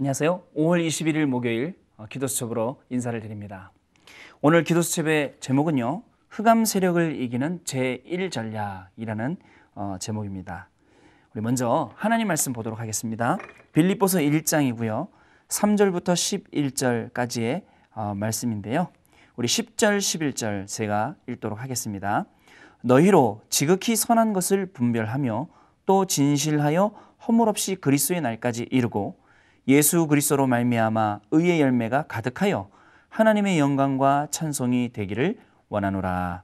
안녕하세요. 5월 21일 목요일 어, 기도 수첩으로 인사를 드립니다. 오늘 기도 수첩의 제목은요. 흑암 세력을 이기는 제1전략이라는 어, 제목입니다. 우리 먼저 하나님 말씀 보도록 하겠습니다. 빌립보서 1장이고요. 3절부터 11절까지의 어, 말씀인데요. 우리 10절, 11절 제가 읽도록 하겠습니다. 너희로 지극히 선한 것을 분별하며 또 진실하여 허물 없이 그리스도의 날까지 이르고 예수 그리스도로 말미암아 의의 열매가 가득하여 하나님의 영광과 찬송이 되기를 원하노라.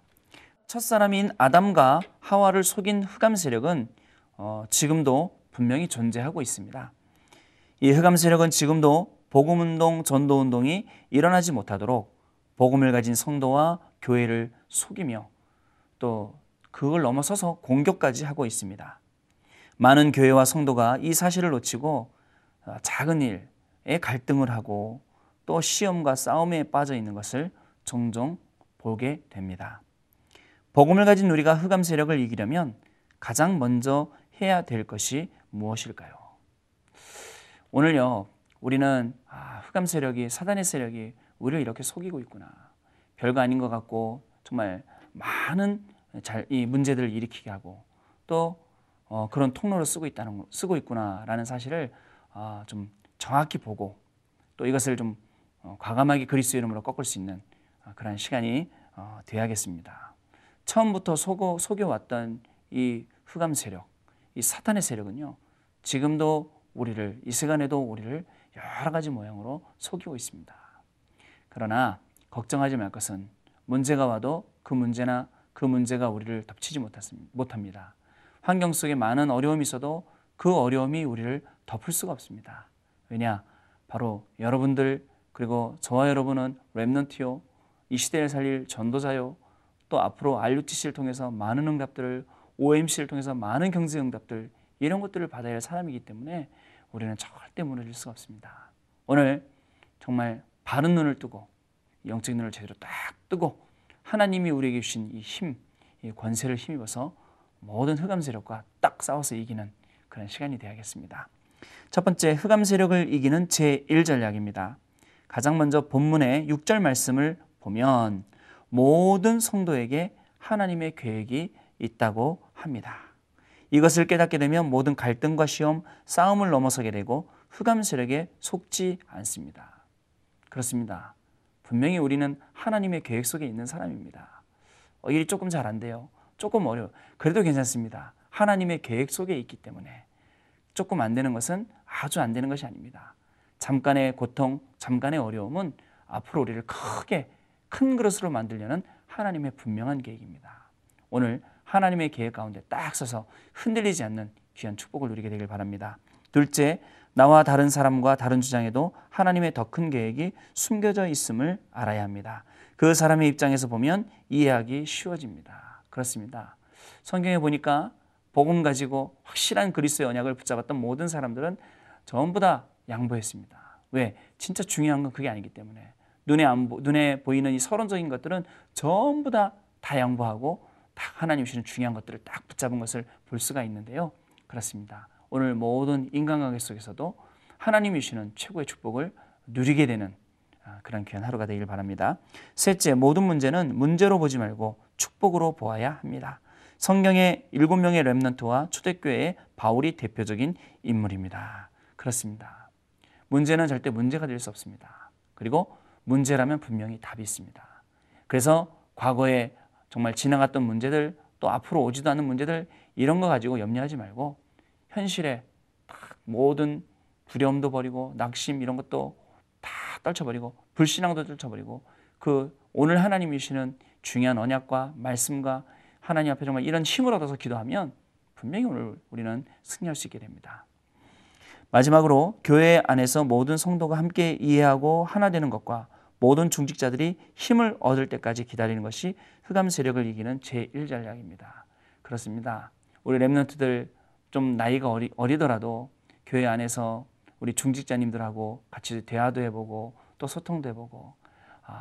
첫사람인 아담과 하와를 속인 흑암 세력은 어, 지금도 분명히 존재하고 있습니다. 이 흑암 세력은 지금도 복음 운동, 전도 운동이 일어나지 못하도록 복음을 가진 성도와 교회를 속이며 또 그걸 넘어서서 공격까지 하고 있습니다. 많은 교회와 성도가 이 사실을 놓치고 어, 작은 일에 갈등을 하고 또 시험과 싸움에 빠져 있는 것을 종종 보게 됩니다. 복음을 가진 우리가 흑암 세력을 이기려면 가장 먼저 해야 될 것이 무엇일까요? 오늘요, 우리는 아, 흑암 세력이, 사단의 세력이 우리를 이렇게 속이고 있구나. 별거 아닌 것 같고 정말 많은 잘, 이 문제들을 일으키게 하고 또 어, 그런 통로를 쓰고 있다는 쓰고 있구나라는 사실을 어, 좀 정확히 보고 또 이것을 좀 어, 과감하게 그리스도 이름으로 꺾을 수 있는 어, 그런 시간이 어, 되야겠습니다. 처음부터 속어, 속여왔던 이 흑암 세력, 이 사탄의 세력은요, 지금도 우리를 이 시간에도 우리를 여러 가지 모양으로 속이고 있습니다. 그러나 걱정하지 말 것은 문제가 와도 그 문제나 그 문제가 우리를 덮치지 못합니다. 환경 속에 많은 어려움이 있어도 그 어려움이 우리를 덮을 수가 없습니다. 왜냐? 바로 여러분들 그리고 저와 여러분은 랩넌티요. 이 시대를 살릴 전도자요. 또 앞으로 RUTC를 통해서 많은 응답들을 OMC를 통해서 많은 경제 응답들 이런 것들을 받아야 할 사람이기 때문에 우리는 절대 무너질 수가 없습니다. 오늘 정말 바른 눈을 뜨고 영적인 눈을 제대로 딱 뜨고 하나님이 우리에게 주신 이 힘, 이 권세를 힘입어서 모든 흑암 세력과 딱 싸워서 이기는 그런 시간이 되야겠습니다. 첫 번째 흑암 세력을 이기는 제1전략입니다. 가장 먼저 본문의 6절 말씀을 보면 모든 성도에게 하나님의 계획이 있다고 합니다. 이것을 깨닫게 되면 모든 갈등과 시험, 싸움을 넘어서게 되고 흑암 세력에 속지 않습니다. 그렇습니다. 분명히 우리는 하나님의 계획 속에 있는 사람입니다. 어, 일이 조금 잘 안 돼요. 조금 어려워. 그래도 괜찮습니다. 하나님의 계획 속에 있기 때문에 조금 안 되는 것은 아주 안 되는 것이 아닙니다. 잠깐의 고통, 잠깐의 어려움은 앞으로 우리를 크게 큰 그릇으로 만들려는 하나님의 분명한 계획입니다. 오늘 하나님의 계획 가운데 딱 서서 흔들리지 않는 귀한 축복을 누리게 되길 바랍니다. 둘째, 나와 다른 사람과 다른 주장에도 하나님의 더 큰 계획이 숨겨져 있음을 알아야 합니다. 그 사람의 입장에서 보면 이해하기 쉬워집니다. 그렇습니다. 성경에 보니까 복음 가지고 확실한 그리스도의 언약을 붙잡았던 모든 사람들은 전부 다 양보했습니다. 왜? 진짜 중요한 건 그게 아니기 때문에 눈에 안 보, 눈에 보이는 이 서론적인 것들은 전부 다다 양보하고 딱 하나님 주시는 중요한 것들을 딱 붙잡은 것을 볼 수가 있는데요. 그렇습니다. 오늘 모든 인간관계 속에서도 하나님이 주시는 최고의 축복을 누리게 되는 아, 그런 귀한 하루가 되길 바랍니다. 셋째, 모든 문제는 문제로 보지 말고 축복으로 보아야 합니다. 성경의 일곱 명의 렘넌트와 초대교회의 바울이 대표적인 인물입니다. 그렇습니다. 문제는 절대 문제가 될 수 없습니다. 그리고 문제라면 분명히 답이 있습니다. 그래서 과거에 정말 지나갔던 문제들 또 앞으로 오지도 않는 문제들 이런 거 가지고 염려하지 말고 현실에 모든 두려움도 버리고 낙심 이런 것도 다 떨쳐버리고 불신앙도 떨쳐버리고 그 오늘 하나님이 주시는 중요한 언약과 말씀과 하나님 앞에 정말 이런 힘을 얻어서 기도하면 분명히 오늘 우리는 승리할 수 있게 됩니다. 마지막으로 교회 안에서 모든 성도가 함께 이해하고 하나 되는 것과 모든 중직자들이 힘을 얻을 때까지 기다리는 것이 흑암 세력을 이기는 제1전략입니다. 그렇습니다. 우리 랩런트들 좀 나이가 어리, 어리더라도 교회 안에서 우리 중직자님들하고 같이 대화도 해보고 또 소통도 해보고 아,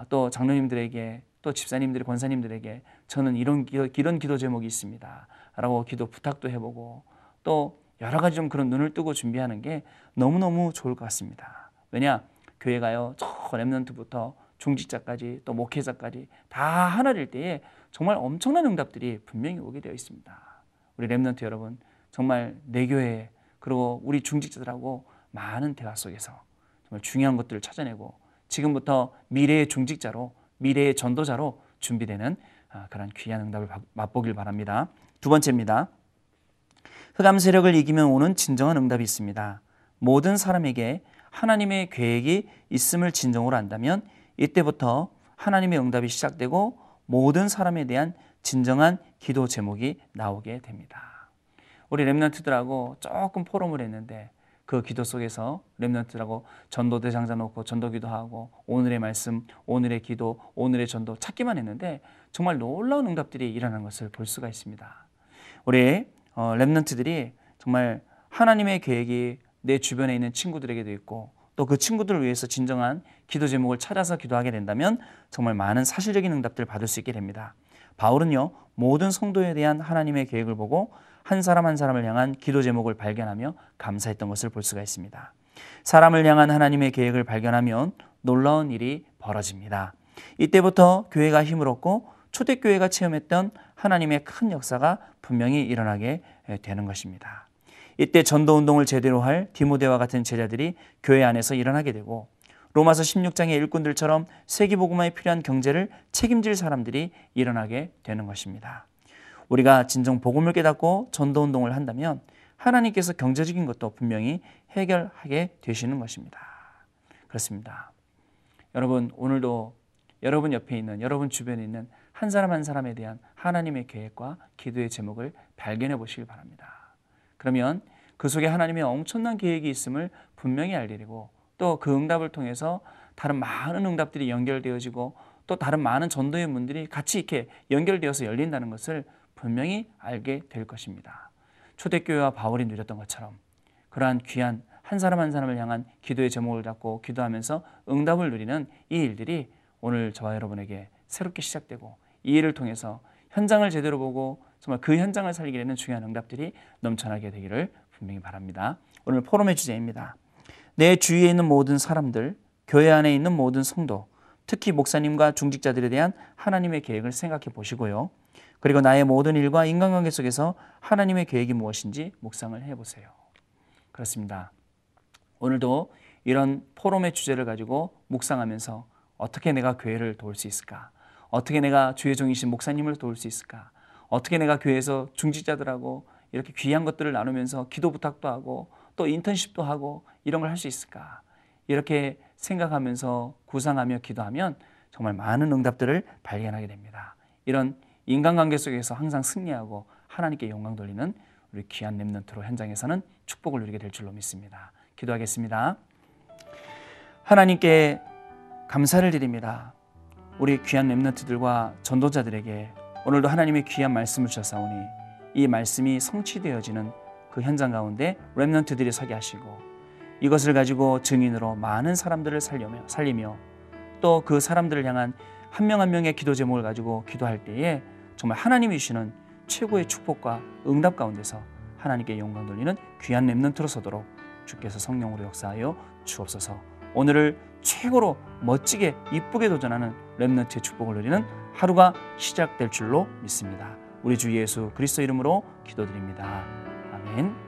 또 장로님들에게 또 집사님들이 권사님들에게 저는 이런 기도, 이런 기도 제목이 있습니다. 라고 기도 부탁도 해보고 또 여러 가지 좀 그런 눈을 뜨고 준비하는 게 너무너무 좋을 것 같습니다. 왜냐? 교회가요. 저 랩런트부터 중직자까지 또 목회자까지 다 하나 될 때에 정말 엄청난 응답들이 분명히 오게 되어 있습니다. 우리 랩런트 여러분 정말 내 교회 그리고 우리 중직자들하고 많은 대화 속에서 정말 중요한 것들을 찾아내고 지금부터 미래의 중직자로 미래의 전도자로 준비되는 아, 그런 귀한 응답을 맛보길 바랍니다. 두 번째입니다. 흑암 세력을 이기면 오는 진정한 응답이 있습니다. 모든 사람에게 하나님의 계획이 있음을 진정으로 안다면 이때부터 하나님의 응답이 시작되고 모든 사람에 대한 진정한 기도 제목이 나오게 됩니다. 우리 랩런트들하고 조금 포럼을 했는데 그 기도 속에서 랩런트라고 전도 대상자 놓고 전도 기도 하고 오늘의 말씀, 오늘의 기도, 오늘의 전도 찾기만 했는데 정말 놀라운 응답들이 일어나는 것을 볼 수가 있습니다. 우리 어, 랩런트들이 정말 하나님의 계획이 내 주변에 있는 친구들에게도 있고 또 그 친구들을 위해서 진정한 기도 제목을 찾아서 기도하게 된다면 정말 많은 사실적인 응답들을 받을 수 있게 됩니다. 바울은요 모든 성도에 대한 하나님의 계획을 보고 한 사람 한 사람을 향한 기도 제목을 발견하며 감사했던 것을 볼 수가 있습니다. 사람을 향한 하나님의 계획을 발견하면 놀라운 일이 벌어집니다. 이때부터 교회가 힘을 얻고 초대교회가 체험했던 하나님의 큰 역사가 분명히 일어나게 되는 것입니다. 이때 전도 운동을 제대로 할 디모데와 같은 제자들이 교회 안에서 일어나게 되고 로마서 16장의 일꾼들처럼 세계복음화에 필요한 경제를 책임질 사람들이 일어나게 되는 것입니다. 우리가 진정 복음을 깨닫고 전도 운동을 한다면 하나님께서 경제적인 것도 분명히 해결하게 되시는 것입니다. 그렇습니다. 여러분 오늘도 여러분 옆에 있는 여러분 주변에 있는 한 사람 한 사람에 대한 하나님의 계획과 기도의 제목을 발견해 보시길 바랍니다. 그러면 그 속에 하나님의 엄청난 계획이 있음을 분명히 알리고 또 그 응답을 통해서 다른 많은 응답들이 연결되어지고 또 다른 많은 전도의 문들이 같이 이렇게 연결되어서 열린다는 것을 분명히 알게 될 것입니다. 초대교회와 바울이 누렸던 것처럼 그러한 귀한 한 사람 한 사람을 향한 기도의 제목을 잡고 기도하면서 응답을 누리는 이 일들이 오늘 저와 여러분에게 새롭게 시작되고 이 일을 통해서 현장을 제대로 보고 정말 그 현장을 살리게 되는 중요한 응답들이 넘쳐나게 되기를 분명히 바랍니다. 오늘 포럼의 주제입니다. 내 주위에 있는 모든 사람들, 교회 안에 있는 모든 성도, 특히 목사님과 중직자들에 대한 하나님의 계획을 생각해 보시고요. 그리고 나의 모든 일과 인간관계 속에서 하나님의 계획이 무엇인지 묵상을 해 보세요. 그렇습니다. 오늘도 이런 포럼의 주제를 가지고 묵상하면서 어떻게 내가 교회를 도울 수 있을까? 어떻게 내가 주의 종이신 목사님을 도울 수 있을까? 어떻게 내가 교회에서 중직자들하고 이렇게 귀한 것들을 나누면서 기도 부탁도 하고 또 인턴십도 하고 이런 걸 할 수 있을까? 이렇게 생각하면서 구상하며 기도하면 정말 많은 응답들을 발견하게 됩니다. 이런 인간관계 속에서 항상 승리하고 하나님께 영광 돌리는 우리 귀한 렘넌트로 현장에서는 축복을 누리게 될 줄로 믿습니다. 기도하겠습니다. 하나님께 감사를 드립니다. 우리 귀한 렘넌트들과 전도자들에게 오늘도 하나님의 귀한 말씀을 주셨사오니 이 말씀이 성취되어지는 그 현장 가운데 렘넌트들이 서게 하시고 이것을 가지고 증인으로 많은 사람들을 살리며, 살리며 또 그 사람들을 향한 한명한 명의 기도 제목을 가지고 기도할 때에 정말 하나님이 주시는 최고의 축복과 응답 가운데서 하나님께 영광 돌리는 귀한 렘넌트로 서도록 주께서 성령으로 역사하여 주옵소서. 오늘을 최고로 멋지게 이쁘게 도전하는 렘넌트의 축복을 누리는 하루가 시작될 줄로 믿습니다. 우리 주 예수 그리스도 이름으로 기도드립니다. 아멘.